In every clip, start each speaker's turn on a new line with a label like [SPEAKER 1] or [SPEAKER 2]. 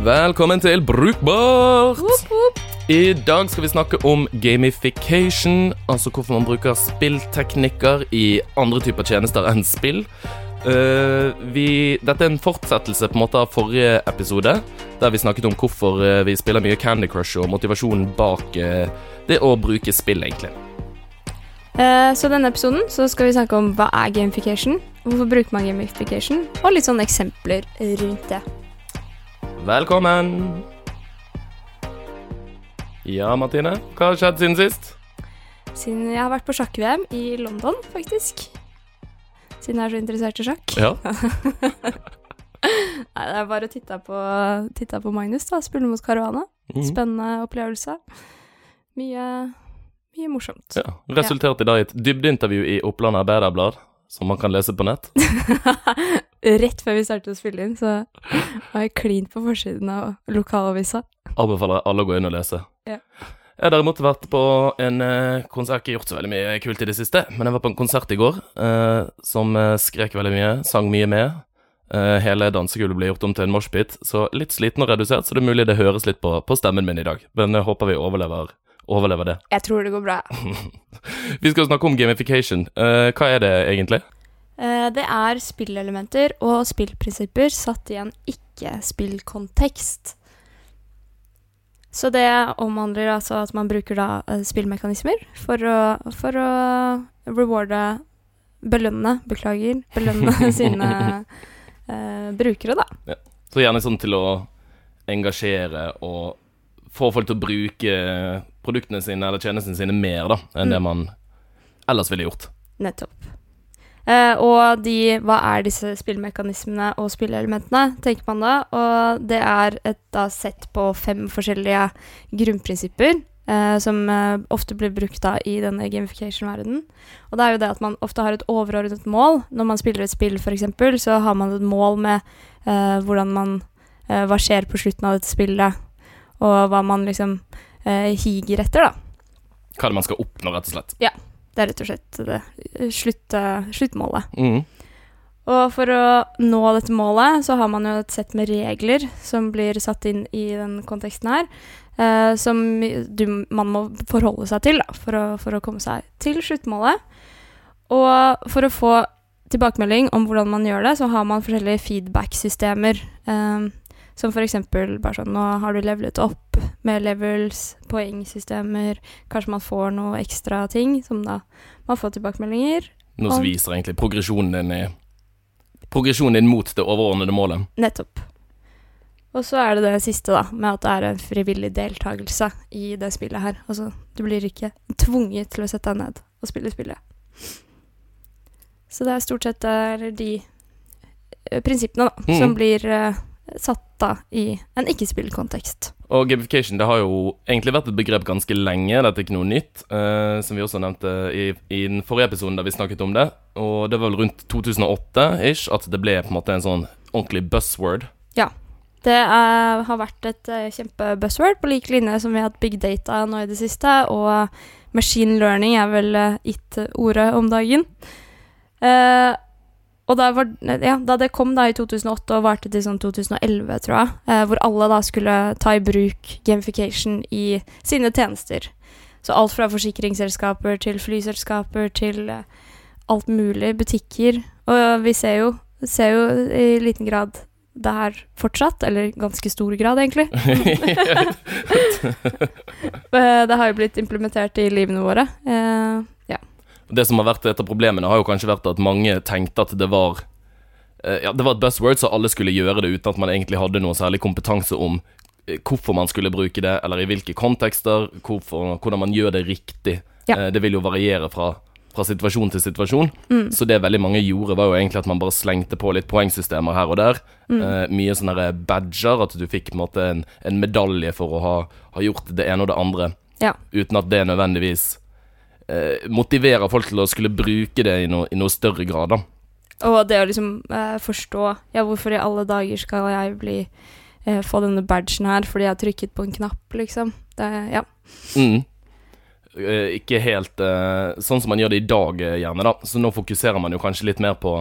[SPEAKER 1] Velkommen til Brukbart!
[SPEAKER 2] Woop, woop.
[SPEAKER 1] I dag skal vi snakke om gamification, altså hvorfor man bruker spillteknikker i andre typer tjenester enn spill. Uh, vi, dette er en fortsettelse på en måte av forrige episode, der vi snakket om hvorfor eh, vi spiller mye Candy Crush og motivasjonen bak uh, det å bruke spill, egentlig.
[SPEAKER 2] Uh, så denne episoden så skal vi snakke om hva er gamification, hvorfor bruker man gamification, og litt sånne eksempler rundt det.
[SPEAKER 1] Velkommen! Ja, Martine, hva har skjedd siden sist?
[SPEAKER 2] Siden jeg har vært på sjakk-VM i London, faktisk. Siden jeg er så interessert i sjakk.
[SPEAKER 1] Ja.
[SPEAKER 2] Nei, det er bare å titte på, titte på Magnus, da. Spille mot Caruana.
[SPEAKER 1] Mm.
[SPEAKER 2] Spennende opplevelse. Mye, mye morsomt.
[SPEAKER 1] ja. Resulterte i dag i et dybdeintervju i Oppland Arbeiderblad, som man kan lese på nett.
[SPEAKER 2] Rett før vi startet å spille inn, så var jeg klint på forsiden av lokalavisa.
[SPEAKER 1] Anbefaler alle å gå inn og lese.
[SPEAKER 2] Ja.
[SPEAKER 1] Jeg har derimot vært på en eh, konsert Jeg har ikke gjort så veldig mye kult i det siste, men jeg var på en konsert i går eh, som eh, skrek veldig mye, sang mye med. Eh, hele dansegulvet ble gjort om til en moshpit, så litt sliten og redusert, så det er mulig det høres litt på, på stemmen min i dag. Men jeg håper vi overlever, overlever det.
[SPEAKER 2] Jeg tror det går bra.
[SPEAKER 1] Vi skal snakke om gamification. Uh, hva er det egentlig?
[SPEAKER 2] Eh, Det er spillelementer og spillprinsipper satt i en ikke-spillkontekst. Så det omhandler altså at man bruker da eh, spillmekanismer for å, for å rewarde Belønne, beklager, belønne sine eh, brukere, da.
[SPEAKER 1] Så gjerne sånn til å engasjere og få folk til å bruke produktene sine eller tjenestene sine mer da, enn
[SPEAKER 2] Mm.
[SPEAKER 1] det man ellers ville gjort.
[SPEAKER 2] Nettopp. Eh, og de, hva er disse spillmekanismene og spilleelementene, tenker man da. Og det er et da, sett på fem forskjellige grunnprinsipper Uh, som uh, ofte blir brukt da i denne gamification-verdenen. Og det er jo det at man ofte har et overordnet mål. Når man spiller et spill, f.eks., så har man et mål med hvordan man Hva skjer på slutten av dette spillet, og hva man liksom higer etter, da.
[SPEAKER 1] Hva er det man skal oppnå, rett og slett.
[SPEAKER 2] Det er rett og slett det slutt, sluttmålet.
[SPEAKER 1] Mm.
[SPEAKER 2] Og for å nå dette målet, så har man jo et sett med regler som blir satt inn i den konteksten her, eh, som du, man må forholde seg til da, for å, for å komme seg til sluttmålet. Og for å få tilbakemelding om hvordan man gjør det, så har man forskjellige feedback-systemer. Eh, som for eksempel bare sånn Nå har du levelet opp med levels, poengsystemer. Kanskje man får noe ekstra ting som da man får tilbakemeldinger.
[SPEAKER 1] Noe som viser egentlig progresjonen din i Progresjonen din mot det overordnede målet.
[SPEAKER 2] Nettopp. Og så er det det siste, da, med at det er en frivillig deltakelse i det spillet her. Altså, du blir ikke tvunget til å sette deg ned og spille spillet. Så det er stort sett eh, de eh, prinsippene, da,
[SPEAKER 1] mm.
[SPEAKER 2] som blir eh, satt da i en ikke-spillkontekst.
[SPEAKER 1] Og gamification det har jo egentlig vært et begrep ganske lenge. Dette er ikke noe nytt, eh, som vi også nevnte i, i den forrige episoden da vi snakket om det. Og det var vel rundt 2008-ish at det ble på en måte en sånn ordentlig buzzword. Ja.
[SPEAKER 2] Det er, har vært et uh, kjempebuzzword, på lik linje som vi har hatt big data nå i det siste, og machine learning er vel uh, it-ordet om dagen. Eh, og da, var, ja, da det kom da i 2008 og varte til sånn 2011, tror jeg, eh, hvor alle da skulle ta i bruk gamification i sine tjenester. Så alt fra forsikringsselskaper til flyselskaper til eh, alt mulig, butikker. Og vi ser jo, ser jo i liten grad det her fortsatt, eller ganske stor grad, egentlig. Eh, det har jo blitt implementert i livene våre. Eh.
[SPEAKER 1] Det som har vært et av problemene, har jo kanskje vært at mange tenkte at det var eh, Ja, det var et buzzword, så alle skulle gjøre det uten at man egentlig hadde noe særlig kompetanse om eh, hvorfor man skulle bruke det, eller i hvilke kontekster, hvorfor, hvordan man gjør det riktig.
[SPEAKER 2] Ja.
[SPEAKER 1] Eh, Det vil jo variere fra, fra situasjon til situasjon.
[SPEAKER 2] Mm.
[SPEAKER 1] Så det veldig mange gjorde, var jo egentlig at man bare slengte på litt poengsystemer her og der.
[SPEAKER 2] Mm.
[SPEAKER 1] Eh, mye sånne badger, at du fikk på en måte en, en medalje for å ha, ha gjort det ene og det andre.
[SPEAKER 2] Ja.
[SPEAKER 1] Uten at det nødvendigvis eh, motiverer folk til å skulle bruke det i, noe- i noe større grad, da.
[SPEAKER 2] Og det å liksom eh, forstå Ja, hvorfor i alle dager skal jeg bli eh, få denne badgen her fordi jeg har trykket på en knapp, liksom. Det, ja.
[SPEAKER 1] Mm. Eh, ikke helt eh, sånn som man gjør det i dag, eh, gjerne, da. Så nå fokuserer man jo kanskje litt mer på,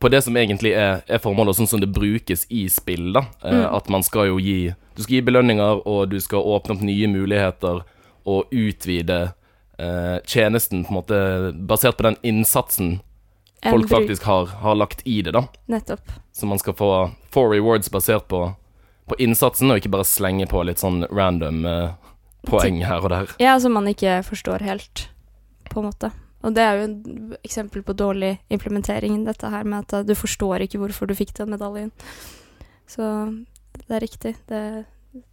[SPEAKER 1] på det som egentlig er, er formålet, sånn som det brukes i spill. da
[SPEAKER 2] Mm.
[SPEAKER 1] At man skal jo gi Du skal gi belønninger, og du skal åpne opp nye muligheter og utvide eh, tjenesten på en måte basert på den innsatsen
[SPEAKER 2] En
[SPEAKER 1] folk
[SPEAKER 2] bruk-
[SPEAKER 1] faktisk har, har lagt i det. da
[SPEAKER 2] Nettopp.
[SPEAKER 1] Så man skal få four rewards basert på, på innsatsen, og ikke bare slenge på litt sånn random eh, poeng her og der.
[SPEAKER 2] Ja, som man ikke forstår helt, på en måte. Og det er jo et eksempel på dårlig implementering, dette her med at uh, du forstår ikke hvorfor du fikk den medaljen. Så det er riktig, det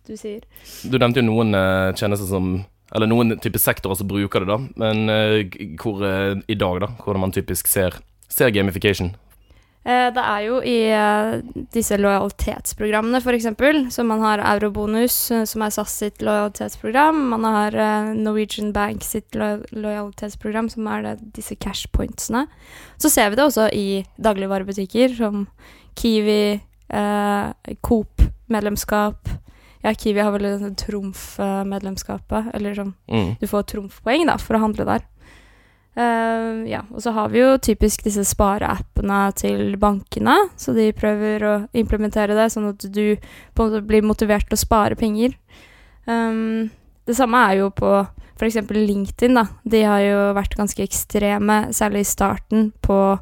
[SPEAKER 2] du sier.
[SPEAKER 1] Du nevnte jo noen eh, tjenester som Eller noen type sektorer som bruker det, da. Men eh, hvor eh, i dag, da? Hvordan man typisk ser, ser gamification?
[SPEAKER 2] Eh, det er jo i disse lojalitetsprogrammene, f.eks. Så man har Eurobonus, som er SAS sitt lojalitetsprogram. Man har Norwegian Bank sitt lo lojalitetsprogram, som er det, disse cash pointsene. Så ser vi det også i dagligvarebutikker som Kiwi, eh, Coop-medlemskap. Ja, Kiwi har vel trumf-medlemskapet, eller sånn
[SPEAKER 1] Mm.
[SPEAKER 2] du får trumfpoeng da, for å handle der. Uh, ja, og så har vi jo typisk disse spareappene til bankene, så de prøver å implementere det, sånn at du på en måte blir motivert til å spare penger. Um, det samme er jo på f.eks. LinkedIn, da. De har jo vært ganske ekstreme, særlig i starten, på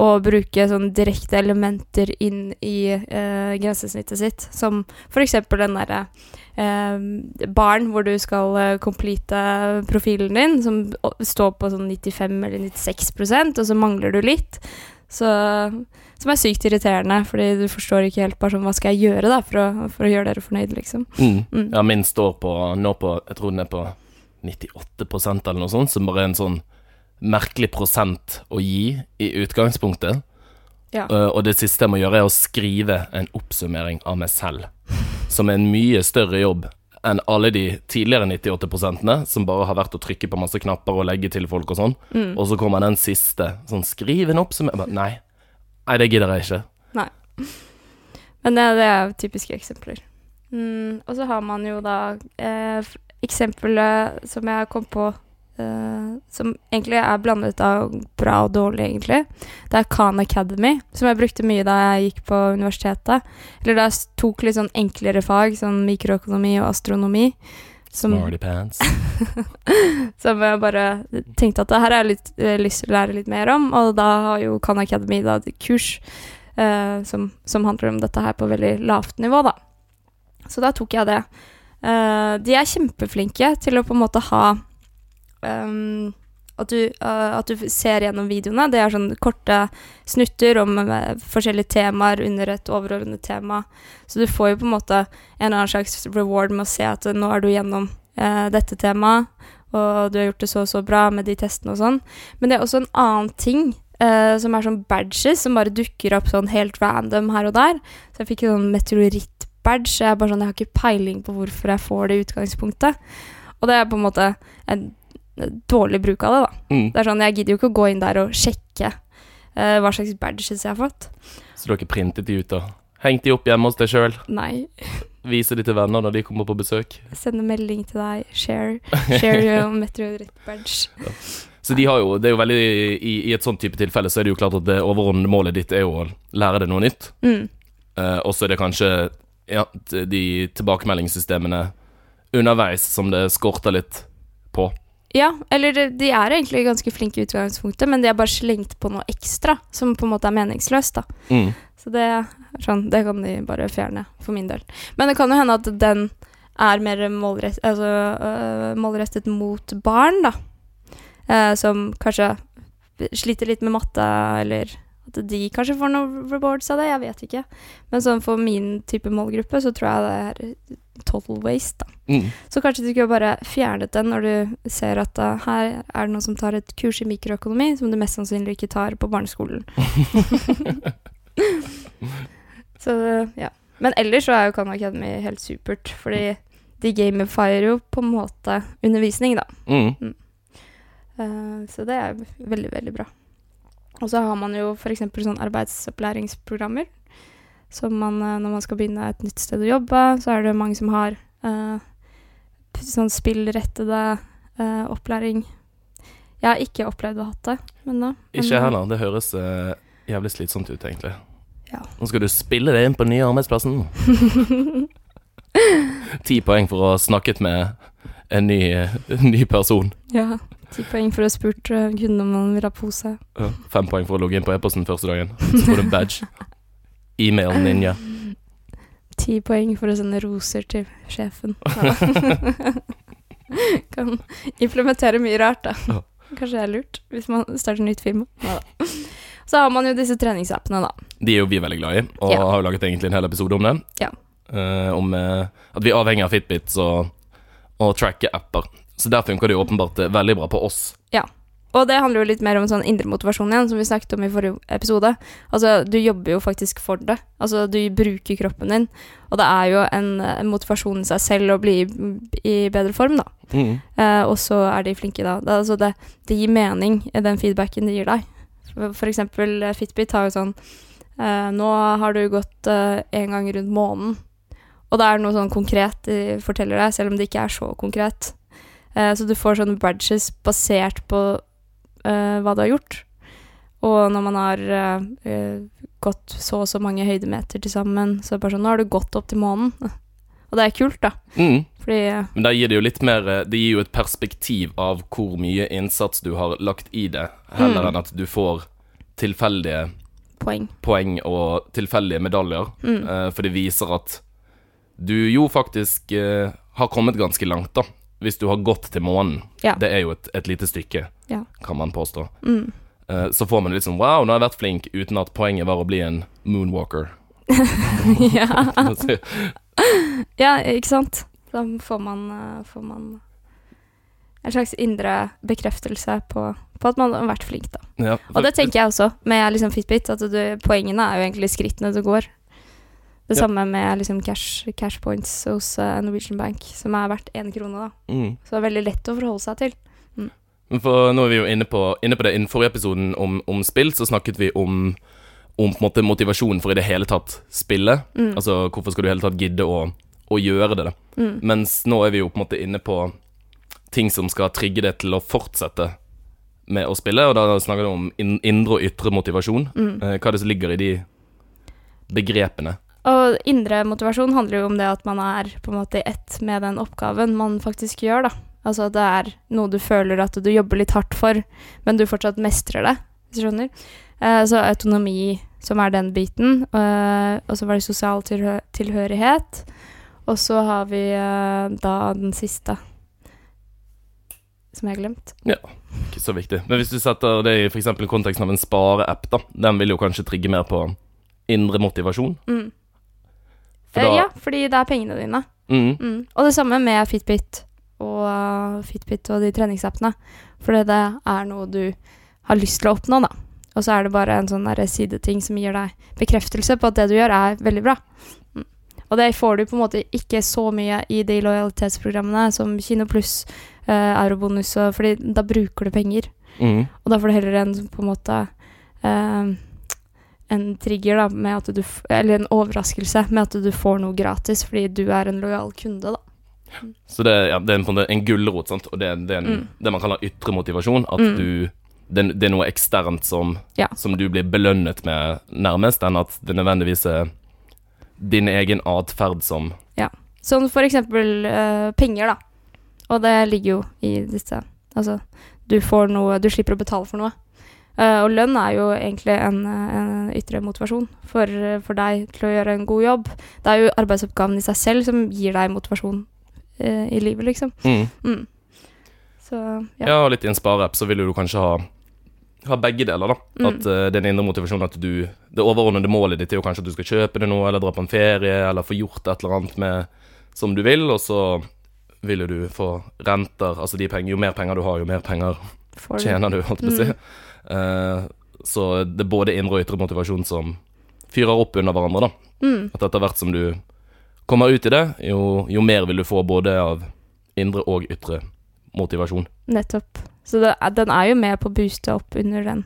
[SPEAKER 2] å bruke sånn direkte elementer inn i eh, grensesnittet sitt, som f.eks. den derre eh, barn hvor du skal eh, complete profilen din, som står på sånn 95 eller 96 og så mangler du litt. Så, som er sykt irriterende, fordi du forstår ikke helt bare sånn, hva skal jeg gjøre da for å, for å gjøre dere fornøyd, liksom.
[SPEAKER 1] Mm.
[SPEAKER 2] Mm.
[SPEAKER 1] Ja, min står på nå på Jeg tror den er på 98% eller noe sånt, som bare er en sånn merkelig prosent å gi i utgangspunktet.
[SPEAKER 2] Ja.
[SPEAKER 1] Uh, og det siste jeg må gjøre, er å skrive en oppsummering av meg selv. Som er en mye større jobb enn alle de tidligere 98% som bare har vært å trykke på masse knapper og legge til folk og sånn.
[SPEAKER 2] Mm.
[SPEAKER 1] Og så kommer den siste. Sånn, skriv en oppsummering. Nei. Nei, det gidder jeg ikke. Nei.
[SPEAKER 2] Men det, det er typiske eksempler. Mm, og så har man jo da eh, eksempelet som jeg kom på, eh, som egentlig er blandet av bra og dårlig, egentlig. Det er Khan Academy, som jeg brukte mye da jeg gikk på universitetet. Eller da jeg tok litt sånn enklere fag, sånn mikroøkonomi og astronomi. Som,
[SPEAKER 1] Smarty pants.
[SPEAKER 2] som jeg bare tenkte at det her har jeg litt, eh, lyst til å lære litt mer om, og da har jo Khan Academy da et kurs uh, som, som handler om dette her på veldig lavt nivå, da. Så da tok jeg det. De er kjempeflinke til å på en måte ha ehm, at, du, uh, at du ser gjennom videoene. Det er sånn korte snutter om eh, forskjellige temaer under et overordnet tema. Så du får jo på en måte en eller annen slags reward med å se at nå er du gjennom uh, dette temaet, og du har gjort det så og så bra med de testene og sånn. Men det er også en annen ting Uh, som er sånn badges som bare dukker opp sånn helt random her og der. Så jeg fikk en sånn meteoritt-badge, jeg er bare sånn, jeg har ikke peiling på hvorfor jeg får det i utgangspunktet. Og det er på en måte en dårlig bruk av det, da.
[SPEAKER 1] Mm.
[SPEAKER 2] Det er sånn, Jeg gidder jo ikke å gå inn der og sjekke uh, hva slags badges jeg har fått.
[SPEAKER 1] Så du har ikke printet de ut da? hengt de opp hjemme hos deg sjøl?
[SPEAKER 2] Nei.
[SPEAKER 1] Vise de til venner når de kommer på besøk?
[SPEAKER 2] Sende melding til deg. Share. Share your meteoritt-badge.
[SPEAKER 1] Så de har jo, det er jo veldig i, I et sånt type tilfelle så er det jo klart at det overordnede målet ditt er jo å lære deg noe nytt.
[SPEAKER 2] Mm.
[SPEAKER 1] Eh, og så er det kanskje ja, de tilbakemeldingssystemene underveis som det skorter litt på.
[SPEAKER 2] Ja, eller de- de er egentlig ganske flinke i utgangspunktet, men de har bare slengt på noe ekstra som på en måte er meningsløst, da.
[SPEAKER 1] Mm.
[SPEAKER 2] Så det sånn, det kan de bare fjerne, for min del. Men det kan jo hende at den er mer målrett, altså, øh, målrettet mot barn, da. Eh, som kanskje sliter litt med matte, eller at de kanskje får noen rewards av det, jeg vet ikke. Men sånn for min type målgruppe så tror jeg det er total waste, da.
[SPEAKER 1] Mm.
[SPEAKER 2] Så kanskje du skulle bare fjernet den når du ser at uh, her er det noen som tar et kurs i mikroøkonomi, som du mest sannsynlig ikke tar på barneskolen. så ja. Men ellers så er jo Khan Academy helt supert, fordi de gamifier jo på en måte undervisning, da.
[SPEAKER 1] Mm.
[SPEAKER 2] Eh, så det er veldig, veldig bra. Og så har man jo f.eks. sånn arbeidsopplæringsprogrammer. Som man, eh, når man skal begynne et nytt sted å jobbe, så er det mange som har uh, sånn spillrettede uh, opplæring. Jeg har ikke opplevd å ha det, men da.
[SPEAKER 1] Ikke
[SPEAKER 2] jeg
[SPEAKER 1] heller. Det høres uh, jævlig slitsomt ut, egentlig.
[SPEAKER 2] Ja.
[SPEAKER 1] Nå skal du spille deg inn på den nye arbeidsplassen. Ti poeng for å ha snakket med en ny, en ny person.
[SPEAKER 2] Ja. Ti poeng for å ha spurt kunden om han vil ha pose.
[SPEAKER 1] Ja, Fem poeng for å logge inn på e-posten første dagen. Så får du en badge. E-mail ninja.
[SPEAKER 2] Ti poeng for å sende roser til sjefen. Ja. kan implementere mye rart, da. Kanskje det er lurt hvis man starter nytt firma. Neida. Så har man jo disse treningsappene, da.
[SPEAKER 1] De er jo vi veldig glad i, og
[SPEAKER 2] Ja.
[SPEAKER 1] har jo laget egentlig en hel episode om det.
[SPEAKER 2] Ja.
[SPEAKER 1] Uh, om uh, at vi er avhengig av Fitbits og, og tracker apper. Så der funker det jo åpenbart eh, veldig bra på oss.
[SPEAKER 2] Og det handler jo litt mer om sånn indre motivasjon igjen, som vi snakket om i forrige episode. Altså, du jobber jo faktisk for det. Altså, du bruker kroppen din. Og det er jo en, en motivasjon i seg selv å bli i, i bedre form, da.
[SPEAKER 1] Mm.
[SPEAKER 2] Eh, og så er de flinke, da. Det, altså det, det gir mening, i den feedbacken de gir deg. For, eksempel eh, Fitbit har jo sånn eh, Nå har du gått én gang rundt månen. Og det er noe sånn konkret de forteller deg, selv om det ikke er så konkret. Eh, så du får sånne badges basert på eh, hva du har gjort. Og når man har eh, gått så og så mange høydemeter til sammen, så er det bare sånn Nå har du gått opp til månen. Og det er kult, da.
[SPEAKER 1] Mm.
[SPEAKER 2] Fordi eh,
[SPEAKER 1] Men da gir det jo litt mer Det gir jo et perspektiv av hvor mye innsats du har lagt i det, heller
[SPEAKER 2] Mm.
[SPEAKER 1] enn at du får tilfeldige
[SPEAKER 2] poeng.
[SPEAKER 1] poeng og tilfeldige medaljer.
[SPEAKER 2] Mm.
[SPEAKER 1] Uh, for det viser at du jo faktisk uh, har kommet ganske langt, da. Hvis du har gått til månen.
[SPEAKER 2] Ja.
[SPEAKER 1] Det er jo et, et lite stykke,
[SPEAKER 2] Ja.
[SPEAKER 1] kan man påstå.
[SPEAKER 2] Mm.
[SPEAKER 1] Eh, så får man litt sånn Wow, nå har jeg vært flink, uten at poenget var å bli en moonwalker.
[SPEAKER 2] ja. ja, ikke sant? Da får man, eh, får man en slags indre bekreftelse på, på at man har vært flink, da.
[SPEAKER 1] ja,
[SPEAKER 2] Og det tenker jeg også med liksom Fitbit, at du, poengene er jo egentlig skrittene du går. Det
[SPEAKER 1] Ja.
[SPEAKER 2] samme med liksom cash, cash points hos eh, Norwegian Bank, som er verdt én krone, da.
[SPEAKER 1] mm.
[SPEAKER 2] Så det er veldig lett å forholde seg til.
[SPEAKER 1] For nå er vi jo inne på, inne på det. Innen forrige episoden om, om spill, så snakket vi om, om på en måte motivasjon for i det hele tatt spille.
[SPEAKER 2] Mm.
[SPEAKER 1] Altså hvorfor skal du i det hele tatt gidde å, å gjøre det? da?
[SPEAKER 2] Mm.
[SPEAKER 1] Mens nå er vi jo på en måte inne på ting som skal trigge det til å fortsette med å spille, og da snakker du om indre og ytre motivasjon.
[SPEAKER 2] Mm.
[SPEAKER 1] Eh, hva er det som ligger i de begrepene?
[SPEAKER 2] Og indre motivasjon handler jo om det at man er på en måte i ett med den oppgaven man faktisk gjør, da. Altså at det er noe du føler at du jobber litt hardt for, men du fortsatt mestrer det, hvis du skjønner. Eh, så autonomi, som er den biten. eh, og så var det sosial tilhø tilhørighet. Og så har vi eh, da den siste, som jeg har glemt.
[SPEAKER 1] Ikke så viktig. Men hvis du setter det i f.eks. konteksten av en spareapp, da. Den vil jo kanskje trigge mer på indre motivasjon.
[SPEAKER 2] Mm.
[SPEAKER 1] For
[SPEAKER 2] Eh,
[SPEAKER 1] da
[SPEAKER 2] ja, fordi det er pengene dine.
[SPEAKER 1] mm,
[SPEAKER 2] Mm. Og det samme med Fitbit og uh, Fitbit og de treningsappene. Fordi det er noe du har lyst til å oppnå, da. Og så er det bare en sånn sideting som gir deg bekreftelse på at det du gjør, er veldig bra. Mm. Og det får du på en måte ikke så mye i de lojalitetsprogrammene som Kino Pluss, uh, Eurobonus, og, fordi da bruker du penger.
[SPEAKER 1] mm.
[SPEAKER 2] Og da får du heller en på en måte eh, en trigger, da, med at du Eller en overraskelse med at du får noe gratis fordi du er en lojal kunde, da.
[SPEAKER 1] Så det, ja, det er en, en gulrot, sant? og det, det er en,
[SPEAKER 2] Mm.
[SPEAKER 1] det man kaller ytre motivasjon. At
[SPEAKER 2] Mm.
[SPEAKER 1] du det, det er noe eksternt som,
[SPEAKER 2] Ja.
[SPEAKER 1] som du blir belønnet med, nærmest, enn at det nødvendigvis er din egen atferd som Ja.
[SPEAKER 2] Sånn for eksempel eh, penger, da. Og det ligger jo i disse Altså, du får noe Du slipper å betale for noe. Uh, og lønn er jo egentlig en, en ytre motivasjon for, for deg til å gjøre en god jobb. Det er jo arbeidsoppgaven i seg selv som gir deg motivasjon i livet, liksom.
[SPEAKER 1] mm.
[SPEAKER 2] Mm. Så ja.
[SPEAKER 1] Ja, og litt i en spareapp så vil du kanskje ha ha begge deler, da.
[SPEAKER 2] Mm.
[SPEAKER 1] At uh, den er indre motivasjonen at du Det overordnede målet ditt er jo kanskje at du skal kjøpe det noe, eller dra på en ferie, eller få gjort et eller annet med som du vil, og så vil jo du få renter, altså de penger Jo mer penger du har, jo mer penger
[SPEAKER 2] For
[SPEAKER 1] tjener du, holdt jeg på å si. Eh, så det er både indre og ytre motivasjon som fyrer opp under hverandre, da.
[SPEAKER 2] Mm.
[SPEAKER 1] At etter hvert som du kommer ut i det, jo, jo mer vil du få både av indre og ytre motivasjon.
[SPEAKER 2] Nettopp. Så det, den er jo med på å booste opp under den,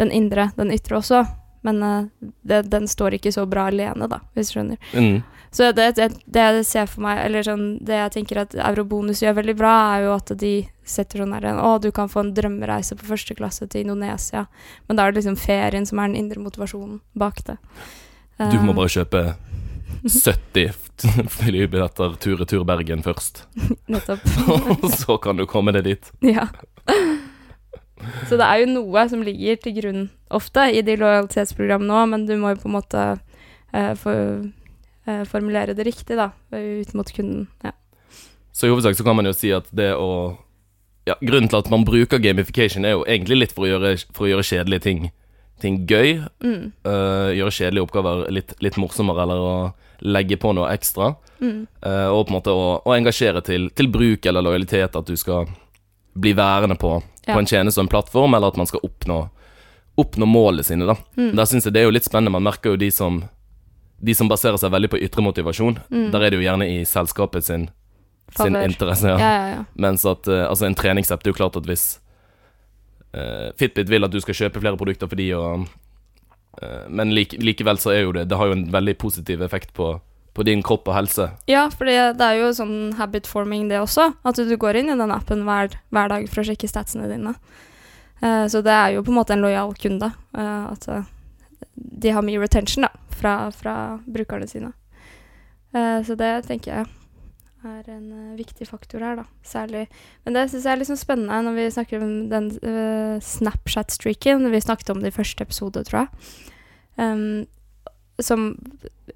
[SPEAKER 2] den indre, den ytre også. Men uh, det, den står ikke så bra alene, da, hvis du skjønner.
[SPEAKER 1] Mm.
[SPEAKER 2] Så det, det, det jeg ser for meg, eller sånn, det jeg tenker at Eurobonus gjør veldig bra, er jo at de setter sånn her Å, du kan få en drømmereise på første klasse til Indonesia. Men da er det liksom ferien som er den indre motivasjonen bak det.
[SPEAKER 1] Du må
[SPEAKER 2] Eh,
[SPEAKER 1] bare kjøpe 70 flybilletter tur-retur Bergen først,
[SPEAKER 2] Nettopp.
[SPEAKER 1] og så kan du komme deg dit.
[SPEAKER 2] ja. Så det er jo noe som ligger til grunn ofte i de lojalitetsprogrammene òg, men du må jo på en måte eh, for, eh, formulere det riktig, da, ut mot kunden. Ja.
[SPEAKER 1] Så i hovedsak så kan man jo si at det å ja, Grunnen til at man bruker gamification, er jo egentlig litt for å gjøre, for å gjøre kjedelige ting, ting gøy.
[SPEAKER 2] Mm.
[SPEAKER 1] Uh, gjøre kjedelige oppgaver litt, litt morsommere, eller å legge på noe ekstra.
[SPEAKER 2] Mm.
[SPEAKER 1] Uh, og på en måte å, å engasjere til, til bruk eller lojalitet, at du skal bli værende på,
[SPEAKER 2] Ja.
[SPEAKER 1] på en tjeneste og en plattform, eller at man skal oppnå, oppnå målene sine. da
[SPEAKER 2] Mm.
[SPEAKER 1] Der synes jeg det er jo litt spennende. Man merker jo de som De som baserer seg veldig på ytre motivasjon.
[SPEAKER 2] Mm.
[SPEAKER 1] Der er det jo gjerne i selskapet sin, sin interesse.
[SPEAKER 2] Ja,
[SPEAKER 1] Ja. Mens at uh, altså en treningsapp Det er jo klart at hvis uh, Fitbit vil at du skal kjøpe flere produkter for de og Men like, likevel så er jo det Det har jo en veldig positiv effekt på, på din kropp og helse.
[SPEAKER 2] Ja, for det er jo sånn habit forming det også. At du går inn i den appen hver, hver dag for å sjekke statsene dine. Eh, så det er jo på en måte en lojal kunde. eh, at eh, de har mye retention da, fra, fra brukerne sine. Eh, så det tenker jeg er en uh, viktig faktor her, da. Særlig. Men det syns jeg er sånn spennende når vi snakker om den uh, Snapchat-streaken. Vi snakket om det i første episode, tror jeg. Um, som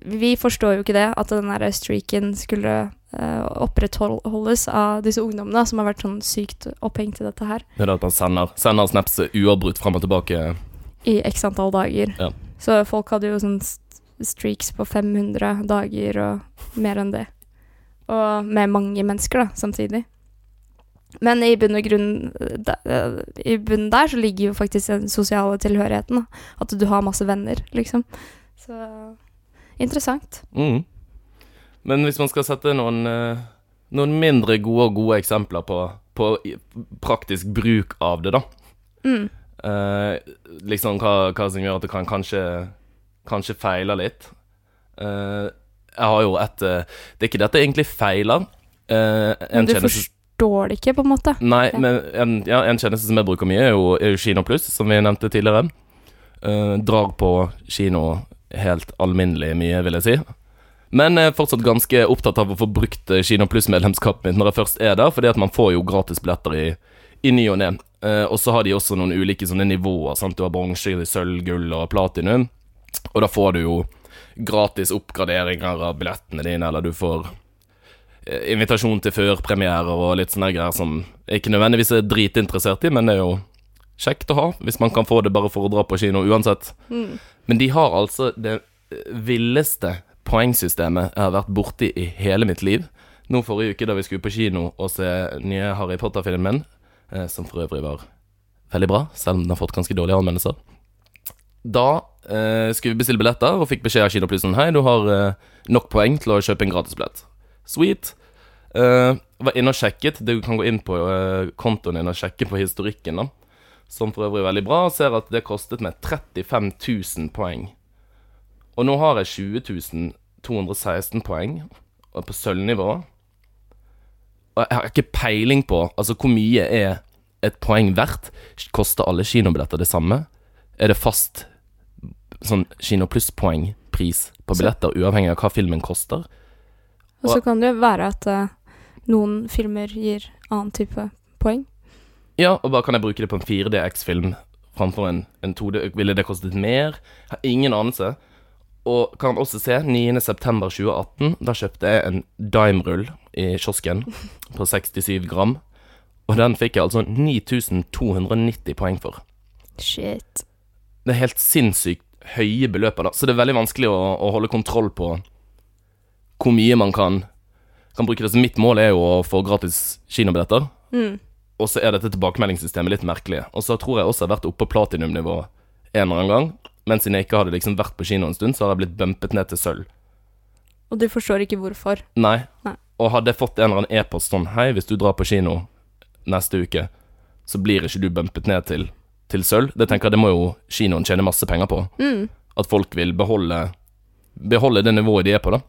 [SPEAKER 2] Vi forstår jo ikke det, at den der streaken skulle uh, opprettholdes av disse ungdommene som har vært sånn sykt opphengt i dette her
[SPEAKER 1] Det er at man sender, sender snaps uavbrutt fram og tilbake.
[SPEAKER 2] i x antall dager.
[SPEAKER 1] Ja.
[SPEAKER 2] Så folk hadde jo sånn streaks på 500 dager og mer enn det. Og med mange mennesker, da, samtidig. Men i bunn og grunn I bunnen der så ligger jo faktisk den sosiale tilhørigheten. Da. At du har masse venner, liksom. Så interessant.
[SPEAKER 1] Mm. Men hvis man skal sette noen, eh, noen mindre gode og gode eksempler på, på praktisk bruk av det, da
[SPEAKER 2] Mm.
[SPEAKER 1] Eh, liksom hva, hva som gjør at det kan kanskje Kanskje feile litt. Eh, jeg har jo et eh, Det er ikke dette egentlig feiler. Eh,
[SPEAKER 2] Men du
[SPEAKER 1] kjennelse,
[SPEAKER 2] forstår det ikke, på en måte.
[SPEAKER 1] Nei, men en, ja, en kjennelse som jeg bruker mye, er jo, er jo Kino Pluss, som vi nevnte tidligere. Uh, drar på kino helt alminnelig mye, vil jeg si. Men jeg er fortsatt ganske opptatt av å få brukt eh, Kino Pluss-medlemskapet mitt når jeg først er der, fordi at man får jo gratisbilletter i, i ny og ne. Uh, og så har de også noen ulike sånne nivåer. Sant? Du har bronse, sølv, gull og platinum. Og da får du jo gratis oppgraderinger av billettene dine, eller du får eh, invitasjon til førpremierer og litt sånne greier som jeg ikke nødvendigvis er dritinteressert i, men det er jo kjekt å ha, hvis man kan få det bare for å dra på kino uansett.
[SPEAKER 2] Mm.
[SPEAKER 1] Men de har altså det eh, villeste poengsystemet jeg har vært borti i hele mitt liv. Nå forrige uke da vi skulle på kino og se nye Harry Potter-filmen, eh, som for øvrig var veldig bra, selv om den har fått ganske dårlige anmeldelser. Da eh, skulle vi bestille billetter og fikk beskjed av Kinoplussen Hei, du har eh, nok poeng til å kjøpe en gratisbillett. Sweet. Eh, var inne og sjekket. Du kan gå inn på eh, kontoen din og sjekke på historikken, da. Som for øvrig er veldig bra. Ser at det kostet meg 35 000 poeng. Og nå har jeg 20 216 poeng og er på sølvnivå. Og jeg har ikke peiling på altså hvor mye er et poeng verdt. Koster alle kinobilletter det samme? Er det fast sånn Kino Pluss-poengpris på
[SPEAKER 2] Så-
[SPEAKER 1] billetter, uavhengig av hva filmen koster?
[SPEAKER 2] Og så kan det jo være at uh, noen filmer gir annen type poeng.
[SPEAKER 1] Ja, og bare kan jeg bruke det på en 4DX-film framfor en, en 2D? Ville det kostet mer? Jeg har ingen anelse. Og kan også se 9.9.2018. Da kjøpte jeg en Dime-rull i kiosken på 67 gram. Og den fikk jeg altså 9290 poeng for.
[SPEAKER 2] Shit.
[SPEAKER 1] Det er helt sinnssykt høye beløper, da. Så det er veldig vanskelig å, å holde kontroll på hvor mye man kan, kan bruke det. Så mitt mål er jo å få gratis kinobilletter.
[SPEAKER 2] Mm.
[SPEAKER 1] Og så er dette tilbakemeldingssystemet litt merkelig. Og så tror jeg også jeg har vært oppe på platinumnivå en eller annen gang. Men siden jeg ikke hadde liksom vært på kino en stund, så har jeg blitt bumpet ned til sølv.
[SPEAKER 2] Og du forstår ikke hvorfor.
[SPEAKER 1] Nei.
[SPEAKER 2] Nei.
[SPEAKER 1] Og hadde jeg fått en eller annen e-post sånn Hei, hvis du drar på kino neste uke, så blir ikke du bumpet ned til til sølv. Det tenker jeg det må jo kinoen tjene masse penger på.
[SPEAKER 2] Mm.
[SPEAKER 1] At folk vil beholde Beholde det nivået de er på, da.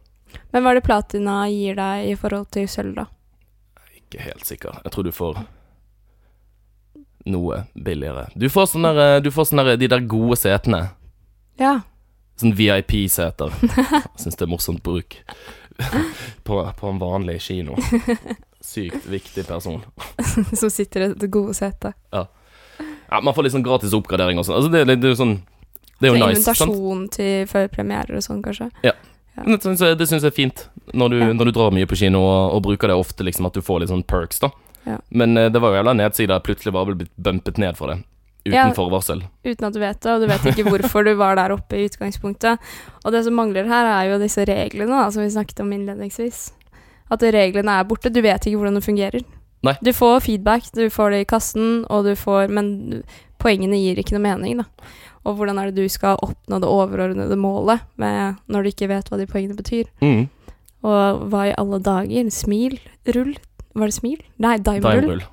[SPEAKER 2] Men hva er det platina gir deg i forhold til sølv, da?
[SPEAKER 1] Ikke helt sikker. Jeg tror du får noe billigere. Du får sånn der, eh, du får sånn der de der gode setene.
[SPEAKER 2] Ja.
[SPEAKER 1] Sånn VIP-seter. Syns det er morsomt bruk. på, på en vanlig kino. Sykt viktig person.
[SPEAKER 2] Som sitter i det gode setet.
[SPEAKER 1] Ja, Man får litt sånn gratis oppgradering og sånn. Altså, det, det, det er jo sånn Det er jo
[SPEAKER 2] Så
[SPEAKER 1] nice.
[SPEAKER 2] Invitasjon til førpremierer og sånn, kanskje.
[SPEAKER 1] Ja, Det syns jeg, jeg er fint, når du,
[SPEAKER 2] Ja.
[SPEAKER 1] når du drar mye på kino og, og bruker det ofte, liksom, at du får litt sånn perks, da.
[SPEAKER 2] Ja.
[SPEAKER 1] Men eh, det var jo jævla nedsider. Plutselig bare ble blitt bumpet ned for det. Uten
[SPEAKER 2] Ja.
[SPEAKER 1] forvarsel.
[SPEAKER 2] Uten at du vet det, og du vet ikke hvorfor du var der oppe i utgangspunktet. Og det som mangler her, er jo disse reglene da, som vi snakket om innledningsvis. At reglene er borte. Du vet ikke hvordan det fungerer.
[SPEAKER 1] Nei.
[SPEAKER 2] Du får feedback, du får det i kassen, og du får Men poengene gir ikke noe mening, da. Og hvordan er det du skal oppnå det overordnede målet med, når du ikke vet hva de poengene betyr?
[SPEAKER 1] Mm.
[SPEAKER 2] Og hva i alle dager? Smil? Rull? Var det smil? Nei. Dimerull.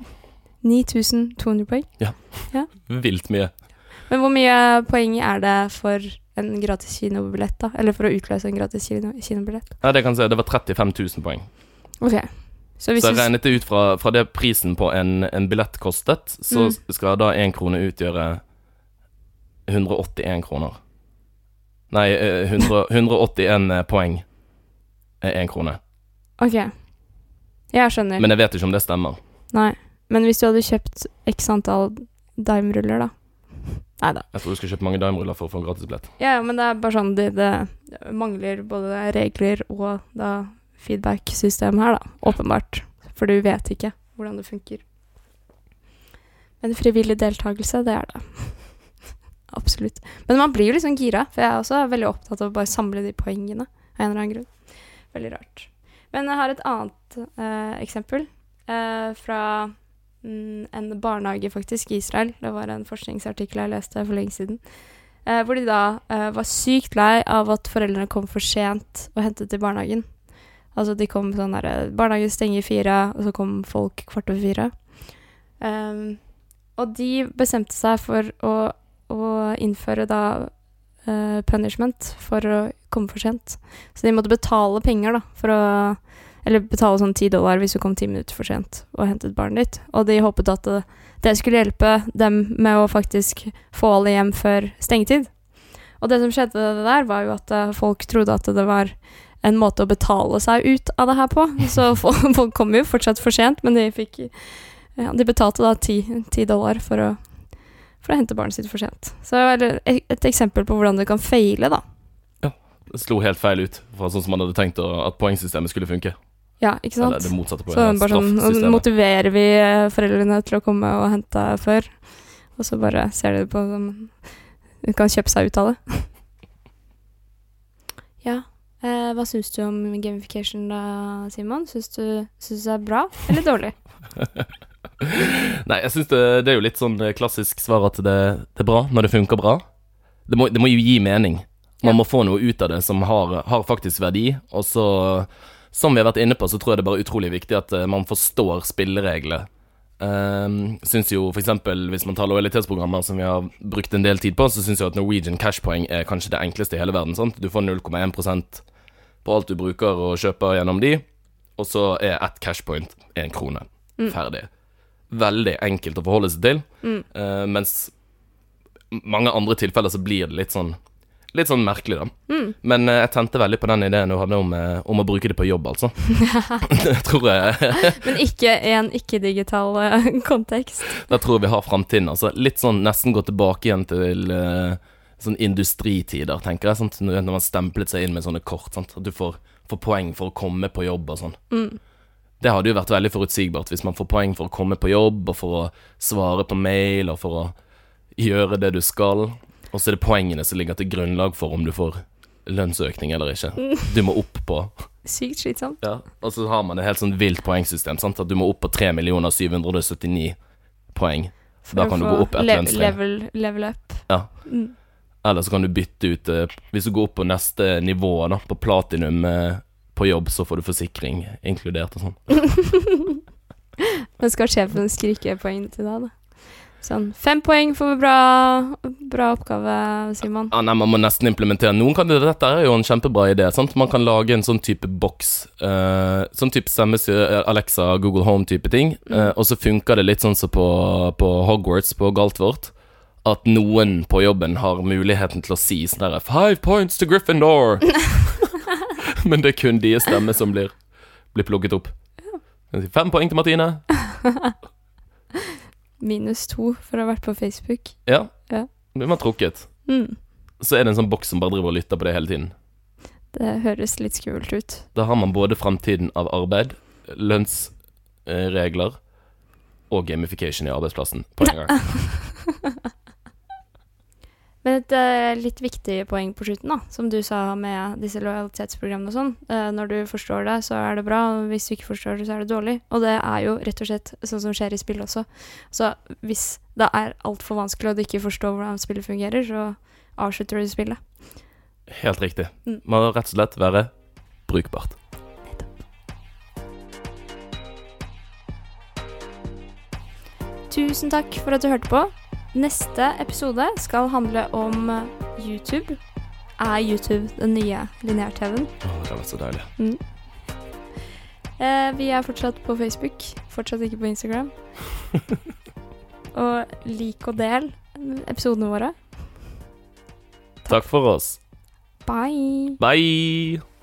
[SPEAKER 2] 9200 poeng.
[SPEAKER 1] Vilt mye.
[SPEAKER 2] Men hvor mye poeng er det for en gratis kinobillett, da? Eller for å utløse en gratis kinobillett?
[SPEAKER 1] Ja, det kan jeg si. Det var 35 000 poeng.
[SPEAKER 2] Ok. Så
[SPEAKER 1] Så regnet det ut fra, fra det prisen på en, en billett kostet, så
[SPEAKER 2] Mm.
[SPEAKER 1] skal da én krone utgjøre 181 kroner. Nei, eh, 100, 181 poeng er én krone.
[SPEAKER 2] Ok. Jeg skjønner.
[SPEAKER 1] Men jeg vet ikke om det stemmer.
[SPEAKER 2] Nei. Men hvis du hadde kjøpt x antall dime-ruller, da? Nei da.
[SPEAKER 1] Jeg tror du skal kjøpe mange dimeruller for å få en gratis billett.
[SPEAKER 2] Ja, ja, men det er bare sånn det, det mangler både regler og da feedback-system her, da. Åpenbart. For du vet ikke hvordan det funker. Men frivillig deltakelse, det er det. Absolutt. Men man blir jo liksom gira, for jeg er også veldig opptatt av å bare samle de poengene av en eller annen grunn. Veldig rart. Men jeg har et annet eh, eksempel eh, fra mm, en barnehage, faktisk, i Israel. Det var en forskningsartikkel jeg leste for lenge siden. Eh, hvor de da eh, var sykt lei av at foreldrene kom for sent og hentet til barnehagen. Altså de kom sånn derre Barnehagen stenger fire, og så kom folk kvart over fire. Um, og de bestemte seg for å, å innføre da uh, punishment for å komme for sent. Så de måtte betale penger, da, for å Eller betale sånn ti dollar hvis du kom ti minutter for sent og hentet barnet ditt. Og de håpet at det, det skulle hjelpe dem med å faktisk få alle hjem før stengetid. Og det som skjedde der, var jo at eh, folk trodde at det var en måte å betale seg ut av det her på. Så folk, kom jo fortsatt for sent, men de fikk ja, De betalte da ti, dollar for å, for å hente barnet sitt for sent. Så det var et, eksempel på hvordan det kan feile, da. Ja.
[SPEAKER 1] Det slo helt feil ut fra sånn som man hadde tenkt at poengsystemet skulle funke.
[SPEAKER 2] Ja, ikke sant?
[SPEAKER 1] Eller det motsatte på
[SPEAKER 2] Så bare sånn, motiverer vi eh, foreldrene til å komme og hente før, og så bare ser de på som de kan kjøpe seg ut av det. Eh, hva syns du om gamification da, Simon? Syns du, syns du det er bra eller dårlig?
[SPEAKER 1] Nei, jeg syns det, det er jo litt sånn eh, klassisk svar at det, det er bra når det funker bra. Det må, det må jo gi mening. Man
[SPEAKER 2] Ja.
[SPEAKER 1] må få noe ut av det som har, har faktisk verdi. Og så, som vi har vært inne på, så tror jeg det er bare utrolig viktig at eh, man forstår spillereglene. Um, syns jo eksempel Hvis man tar lojalitetsprogrammer som vi har brukt en del tid på, så syns jeg at Norwegian cashpoeng er kanskje det enkleste i hele verden. Sant? Du får 0,1 på alt du bruker og kjøper gjennom de, og så er ett cashpoint én krone.
[SPEAKER 2] Mm.
[SPEAKER 1] Ferdig. Veldig enkelt å forholde seg til.
[SPEAKER 2] Mm.
[SPEAKER 1] uh, mens mange andre tilfeller så blir det litt sånn Litt sånn merkelig, da.
[SPEAKER 2] Mm.
[SPEAKER 1] Men uh, jeg tente veldig på den ideen du hadde om, uh, om å bruke det på jobb, altså. det tror jeg
[SPEAKER 2] Men ikke i en ikke-digital kontekst.
[SPEAKER 1] Da tror jeg vi har framtiden. Altså. Litt sånn nesten gå tilbake igjen til eh, sånn industritider, tenker jeg. Sant? Når man stemplet seg inn med sånne kort. Sant? At du får, får poeng for å komme på jobb og sånn.
[SPEAKER 2] Mm.
[SPEAKER 1] Det hadde jo vært veldig forutsigbart hvis man får poeng for å komme på jobb, og for å svare på mail, og for å gjøre det du skal. Og så er det poengene som ligger til grunnlag for om du får lønnsøkning eller ikke. Du må opp på
[SPEAKER 2] Sykt slitsomt.
[SPEAKER 1] Ja, og så har man et helt sånn vilt poengsystem. Sant? At du må opp på 3 779 poeng.
[SPEAKER 2] For
[SPEAKER 1] Da kan du gå opp et
[SPEAKER 2] le-
[SPEAKER 1] lønnstrinn.
[SPEAKER 2] Level, level up.
[SPEAKER 1] Ja.
[SPEAKER 2] Mm.
[SPEAKER 1] Eller så kan du bytte ut eh, Hvis du går opp på neste nivå, da, på platinum eh, på jobb, så får du forsikring inkludert og sånn.
[SPEAKER 2] Men skal sjefen skrike poeng til deg, da? Sånn fem poeng for bra, bra oppgave, Simon.
[SPEAKER 1] Ja, nei, Man må nesten implementere Noen kan, Dette er jo en kjempebra idé. Sant? Man kan lage en sånn type boks. Uh, sånn type stemmestyr, Alexa, Google Home-type ting. eh, og så funker det litt sånn som på, på Hogwarts, på Galtvort. At noen på jobben har muligheten til å si sånn derre Five points to Gryffindor! Men det er kun deres stemme som blir, blir plukket opp. Fem poeng til Martine.
[SPEAKER 2] Minus to for å ha vært på Facebook.
[SPEAKER 1] Ja.
[SPEAKER 2] Ja.
[SPEAKER 1] Blir man trukket.
[SPEAKER 2] Mm.
[SPEAKER 1] Så er det en sånn boks som bare driver og lytter på det hele tiden.
[SPEAKER 2] Det høres litt skummelt ut.
[SPEAKER 1] Da har man både framtiden av arbeid, lønnsregler og gamification i arbeidsplassen på en gang.
[SPEAKER 2] Men et uh, litt viktig poeng på slutten, da, som du sa med disse lojalitetsprogrammene og sånn. Uh, når du forstår det, så er det bra, og hvis du ikke forstår det, så er det dårlig. Og det er jo rett og slett sånn som skjer i spill også. Så hvis det er altfor vanskelig og du ikke forstår hvordan spillet fungerer, så avslutter du spillet.
[SPEAKER 1] Helt riktig.
[SPEAKER 2] Mm.
[SPEAKER 1] Må rett og slett være brukbart.
[SPEAKER 2] Tusen takk for at du hørte på. Neste episode skal handle om YouTube. Er YouTube den nye lineær-TV-en?
[SPEAKER 1] Det vært så deilig.
[SPEAKER 2] Eh, vi er fortsatt på Facebook, fortsatt ikke på Instagram. og lik og del episodene våre.
[SPEAKER 1] Takk for oss.
[SPEAKER 2] Bye!
[SPEAKER 1] Bye!